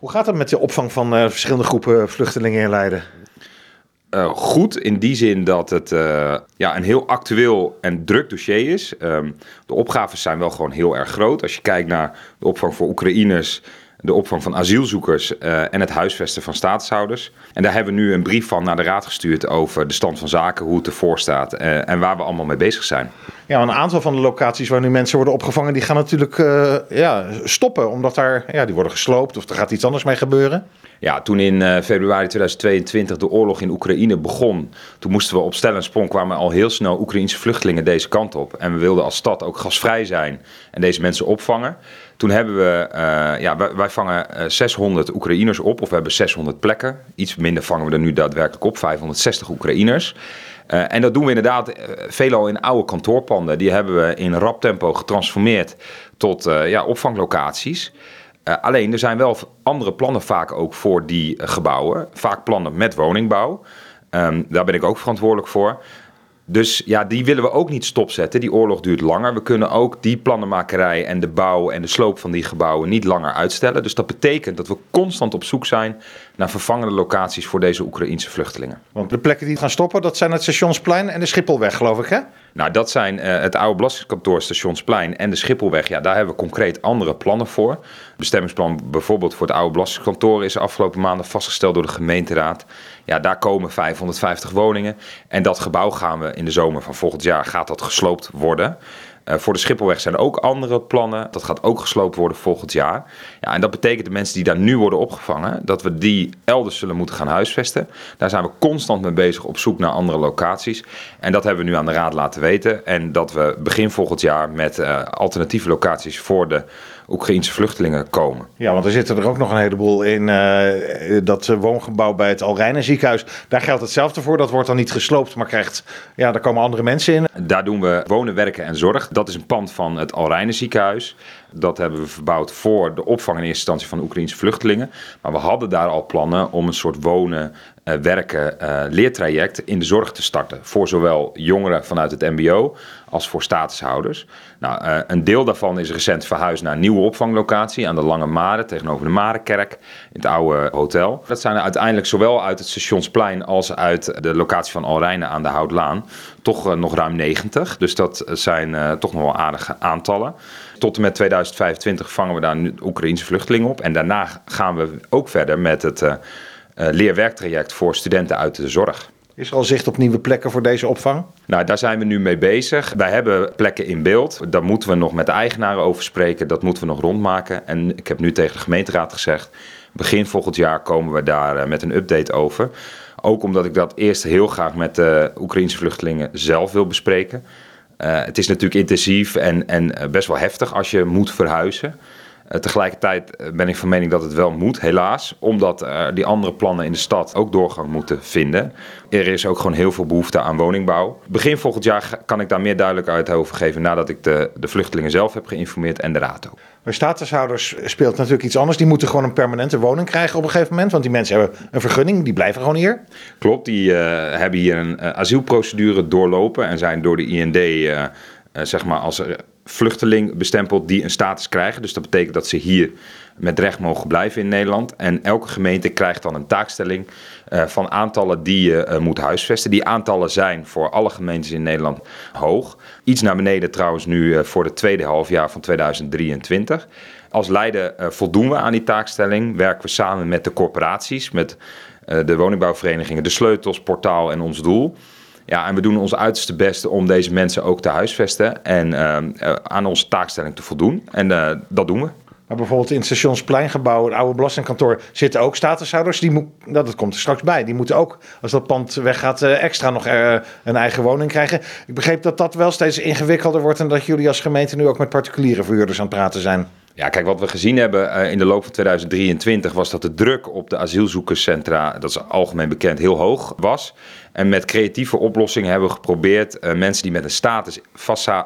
Hoe gaat het met de opvang van uh, verschillende groepen vluchtelingen in Leiden? Uh, goed in die zin dat het uh, ja, een heel actueel en druk dossier is. Um, de opgaves zijn wel gewoon heel erg groot. Als je kijkt naar de opvang voor Oekraïners, de opvang van asielzoekers uh, en het huisvesten van staatshouders. En daar hebben we nu een brief van naar de Raad gestuurd over de stand van zaken, hoe het ervoor staat en waar we allemaal mee bezig zijn. Ja, een aantal van de locaties waar nu mensen worden opgevangen, die gaan natuurlijk ja, stoppen. Omdat daar, ja, die worden gesloopt of er gaat iets anders mee gebeuren. Ja, toen in uh, februari 2022 de oorlog in Oekraïne begon, toen moesten we op stel en sprong kwamen al heel snel Oekraïnse vluchtelingen deze kant op. En we wilden als stad ook gasvrij zijn en deze mensen opvangen. Toen hebben we, uh, ja, wij, vangen 600 Oekraïners op, of we hebben 600 plekken. Iets minder vangen we er nu daadwerkelijk op, 560 Oekraïners. En dat doen we inderdaad veelal in oude kantoorpanden. Die hebben we in rap tempo getransformeerd tot ja, opvanglocaties. Uh, alleen er zijn wel andere plannen vaak ook voor die uh, gebouwen. Vaak plannen met woningbouw. Um, daar ben ik ook verantwoordelijk voor. Dus ja, die willen we ook niet stopzetten. Die oorlog duurt langer. We kunnen ook die plannenmakerij en de bouw en de sloop van die gebouwen niet langer uitstellen. Dus dat betekent dat we constant op zoek zijn naar vervangende locaties voor deze Oekraïense vluchtelingen. Want de plekken die gaan stoppen, dat zijn het Stationsplein en de Schipholweg, geloof ik, hè? Nou, dat zijn uh, het oude belastingkantoor Stationsplein en de Schipholweg. Ja, daar hebben we concreet andere plannen voor. Het bestemmingsplan bijvoorbeeld voor het oude belastingkantoor is afgelopen maanden vastgesteld door de gemeenteraad. Ja, daar komen 550 woningen. En dat gebouw gaan we in de zomer van volgend jaar gaat dat gesloopt worden. Uh, voor de Schipholweg zijn er ook andere plannen. Dat gaat ook gesloopt worden volgend jaar. Ja, en dat betekent de mensen die daar nu worden opgevangen, dat we die elders zullen moeten gaan huisvesten. Daar zijn we constant mee bezig op zoek naar andere locaties. En dat hebben we nu aan de Raad laten weten. En dat we begin volgend jaar met uh, alternatieve locaties voor de Oekraïnse vluchtelingen komen. Ja, want er zitten er ook nog een heleboel in uh, dat woongebouw bij het Alrijnen ziekenhuis. Daar geldt hetzelfde voor. Dat wordt dan niet gesloopt, maar krijgt, ja, daar komen andere mensen in. Daar doen we wonen, werken en zorg. Dat is een pand van het Alrijnen ziekenhuis. Dat hebben we verbouwd voor de opvang in eerste instantie van Oekraïnse vluchtelingen. Maar we hadden daar al plannen om een soort wonen, uh, werken, uh, leertraject in de zorg te starten. Voor zowel jongeren vanuit het MBO als voor statushouders. Nou, uh, een deel daarvan is recent verhuisd naar een nieuwe opvanglocatie aan de Lange Mare tegenover de Marekerk in het oude hotel. Dat zijn uiteindelijk zowel uit het Stationsplein als uit de locatie van Alrijnen aan de Houtlaan toch nog ruim 90. Dus dat zijn toch nog wel aardige aantallen. Tot en met 2025 vangen we daar nu Oekraïnse vluchtelingen op. En daarna gaan we ook verder met het leerwerktraject voor studenten uit de zorg. Is er al zicht op nieuwe plekken voor deze opvang? Nou, daar zijn we nu mee bezig. Wij hebben plekken in beeld. Daar moeten we nog met de eigenaren over spreken. Dat moeten we nog rondmaken. En ik heb nu tegen de gemeenteraad gezegd: begin volgend jaar komen we daar met een update over. Ook omdat ik dat eerst heel graag met de Oekraïnse vluchtelingen zelf wil bespreken. Uh, het is natuurlijk intensief en, en best wel heftig als je moet verhuizen. Uh, tegelijkertijd ben ik van mening dat het wel moet, helaas. Omdat uh, die andere plannen in de stad ook doorgang moeten vinden. Er is ook gewoon heel veel behoefte aan woningbouw. Begin volgend jaar kan ik daar meer duidelijkheid over geven nadat ik de, de vluchtelingen zelf heb geïnformeerd en de raad ook. Bij statushouders speelt natuurlijk iets anders. Die moeten gewoon een permanente woning krijgen op een gegeven moment. Want die mensen hebben een vergunning, die blijven gewoon hier. Klopt, die uh, hebben hier een uh, asielprocedure doorlopen en zijn door de IND, uh, zeg maar, als vluchteling bestempeld die een status krijgen. Dus dat betekent dat ze hier met recht mogen blijven in Nederland. En elke gemeente krijgt dan een taakstelling uh, van aantallen die je uh, moet huisvesten. Die aantallen zijn voor alle gemeentes in Nederland hoog. Iets naar beneden trouwens nu uh, voor het tweede halfjaar van 2023. Als Leiden voldoen we aan die taakstelling. Werken we samen met de corporaties, met de woningbouwverenigingen, de sleutels, portaal en ons doel. Ja, en we doen ons uiterste beste om deze mensen ook te huisvesten en uh, aan onze taakstelling te voldoen. En uh, dat doen we. Maar bijvoorbeeld in het stationspleingebouw, het oude belastingkantoor, zitten ook statushouders. Die moet, dat, dat komt er straks bij. Die moeten ook, als dat pand weggaat, extra nog een eigen woning krijgen. Ik begreep dat dat wel steeds ingewikkelder wordt en dat jullie als gemeente nu ook met particuliere verhuurders aan het praten zijn. Ja, kijk, wat we gezien hebben uh, in de loop van 2023 was dat de druk op de asielzoekerscentra, dat is algemeen bekend, heel hoog was. En met creatieve oplossingen hebben we geprobeerd uh, mensen die met een status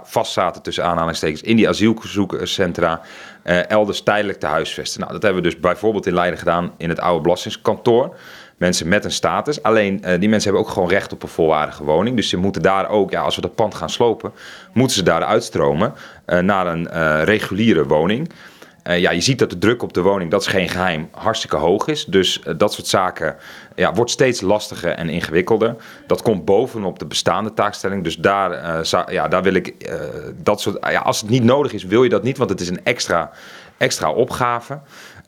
vastzaten tussen aanhalingstekens in die asielzoekerscentra uh, elders tijdelijk te huisvesten. Nou, dat hebben we dus bijvoorbeeld in Leiden gedaan in het oude belastingskantoor mensen met een status. Alleen uh, die mensen hebben ook gewoon recht op een volwaardige woning. Dus ze moeten daar ook, ja, als we dat pand gaan slopen, moeten ze daar uitstromen uh, naar een reguliere woning. Uh, ja, je ziet dat de druk op de woning, dat is geen geheim, hartstikke hoog is. Dus uh, dat soort zaken ja, wordt steeds lastiger en ingewikkelder. Dat komt bovenop de bestaande taakstelling. Dus daar, uh, ja, daar wil ik dat soort. ja, als het niet nodig is, wil je dat niet, want het is een extra, extra opgave.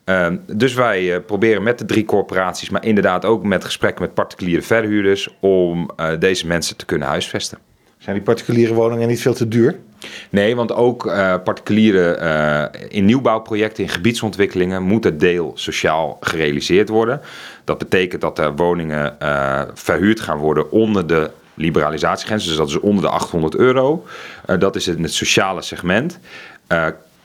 Ehm, dus wij proberen met de drie corporaties, maar inderdaad ook met gesprekken met particuliere verhuurders, om deze mensen te kunnen huisvesten. Zijn die particuliere woningen niet veel te duur? Nee, want ook uh, particuliere uh, in nieuwbouwprojecten, in gebiedsontwikkelingen, moet het deel sociaal gerealiseerd worden. Dat betekent dat er woningen uh, verhuurd gaan worden onder de liberalisatiegrens. Dus dat is onder de 800 euro. dat is in het sociale segment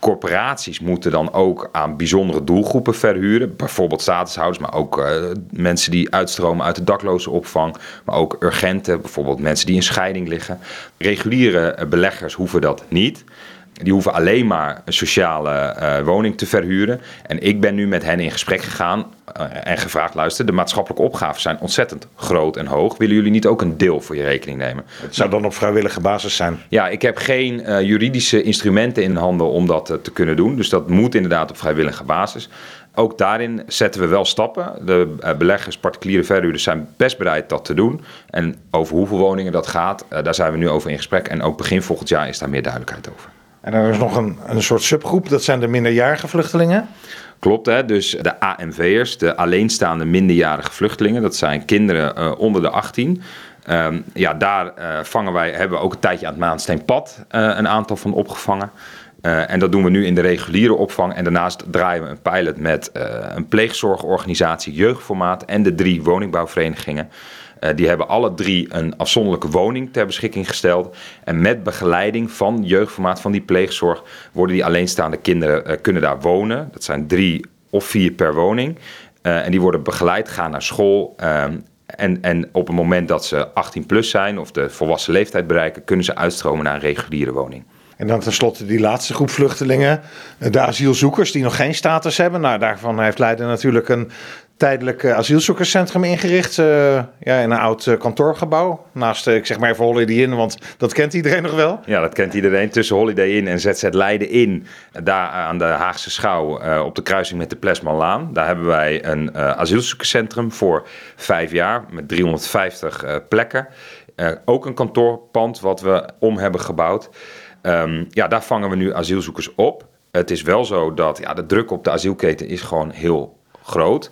corporaties moeten dan ook aan bijzondere doelgroepen verhuren. Bijvoorbeeld statushouders, maar ook uh, mensen die uitstromen uit de dakloze opvang. Maar ook urgenten, bijvoorbeeld mensen die in scheiding liggen. Reguliere beleggers hoeven dat niet. Die hoeven alleen maar een sociale uh, woning te verhuren. En ik ben nu met hen in gesprek gegaan uh, en gevraagd: luister, de maatschappelijke opgaven zijn ontzettend groot en hoog. Willen jullie niet ook een deel voor je rekening nemen? Het zou dan op vrijwillige basis zijn. Ja, ik heb geen uh, juridische instrumenten in handen om dat te kunnen doen. Dus dat moet inderdaad op vrijwillige basis. Ook daarin zetten we wel stappen. De beleggers, particuliere verhuurders zijn best bereid dat te doen. En over hoeveel woningen dat gaat, daar zijn we nu over in gesprek. En ook begin volgend jaar is daar meer duidelijkheid over. En er is nog een, een soort subgroep, dat zijn de minderjarige vluchtelingen. Klopt, hè? dus de AMV'ers, de alleenstaande minderjarige vluchtelingen, dat zijn kinderen uh, onder de 18. Um, ja, daar uh, vangen wij, hebben we ook een tijdje aan het Maansteenpad uh, een aantal van opgevangen. En dat doen we nu in de reguliere opvang. En daarnaast draaien we een pilot met een pleegzorgorganisatie, jeugdformaat en de drie woningbouwverenigingen. Uh, die hebben alle drie een afzonderlijke woning ter beschikking gesteld. En met begeleiding van jeugdformaat van die pleegzorg worden die alleenstaande kinderen kunnen daar wonen. Dat zijn drie of vier per woning. en die worden begeleid, gaan naar school. Ehm, en, en op het moment dat ze 18 plus zijn of de volwassen leeftijd bereiken, kunnen ze uitstromen naar een reguliere woning. En dan tenslotte die laatste groep vluchtelingen, de asielzoekers die nog geen status hebben. Nou, daarvan heeft Leiden natuurlijk een tijdelijk asielzoekerscentrum ingericht. Uh, ja, in een oud uh, kantoorgebouw. Naast, ik zeg maar even Holiday Inn, want dat kent iedereen nog wel. Ja, dat kent iedereen. Tussen Holiday Inn en ZZ Leiden in. Daar aan de Haagse Schouw op de kruising met de Plesmanlaan. Daar hebben wij een asielzoekerscentrum voor vijf jaar met 350 plekken. ook een kantoorpand wat we om hebben gebouwd. Um, ja, daar vangen we nu asielzoekers op. Het is wel zo dat ja, de druk op de asielketen is gewoon heel groot.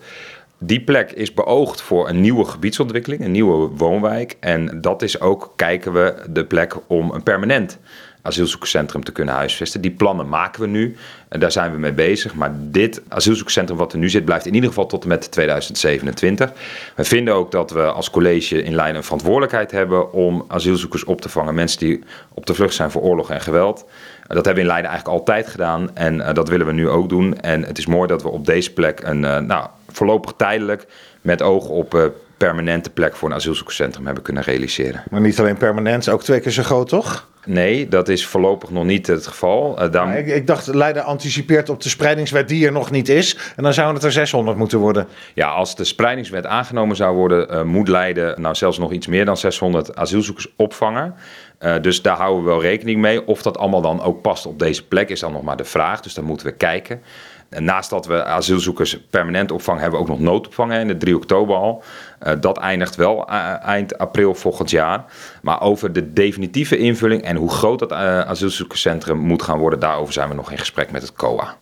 Die plek is beoogd voor een nieuwe gebiedsontwikkeling, een nieuwe woonwijk. En dat is ook, kijken we, de plek om een permanent asielzoekerscentrum te kunnen huisvesten. Die plannen maken we nu en daar zijn we mee bezig. Maar dit asielzoekerscentrum wat er nu zit, blijft in ieder geval tot en met 2027. We vinden ook dat we als college in Leiden een verantwoordelijkheid hebben om asielzoekers op te vangen. Mensen die op de vlucht zijn voor oorlog en geweld. Dat hebben we in Leiden eigenlijk altijd gedaan en uh, dat willen we nu ook doen. En het is mooi dat we op deze plek een, uh, nou, voorlopig tijdelijk met oog op uh, permanente plek voor een asielzoekerscentrum hebben kunnen realiseren. Maar niet alleen permanent, ook twee keer zo groot, toch? Nee, dat is voorlopig nog niet het geval. Uh, dan... ik, ik, dacht, Leiden anticipeert op de spreidingswet die er nog niet is. En dan zouden het er 600 moeten worden. Ja, als de spreidingswet aangenomen zou worden, uh, moet Leiden nou zelfs nog iets meer dan 600 asielzoekers opvangen. Uh, dus daar houden we wel rekening mee. Of dat allemaal dan ook past op deze plek is dan nog maar de vraag. Dus daar moeten we kijken. En naast dat we asielzoekers permanent opvangen, hebben we ook nog noodopvang in de 3 oktober al. Uh, dat eindigt wel eind april volgend jaar. Maar over de definitieve invulling en hoe groot dat asielzoekerscentrum moet gaan worden, daarover zijn we nog in gesprek met het COA.